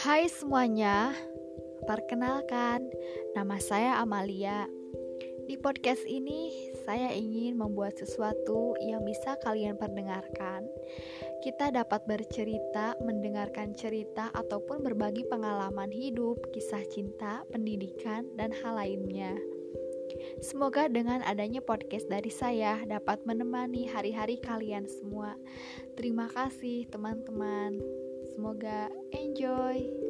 Hai semuanya, perkenalkan, nama saya Amalia. Di podcast ini, saya ingin membuat sesuatu yang bisa kalian perdengarkan. Kita dapat bercerita, mendengarkan cerita, ataupun berbagi pengalaman hidup, kisah cinta, pendidikan, dan hal lainnya. Semoga dengan adanya podcast dari saya dapat menemani hari-hari kalian semua. Terima kasih, teman-teman. Semoga enjoy.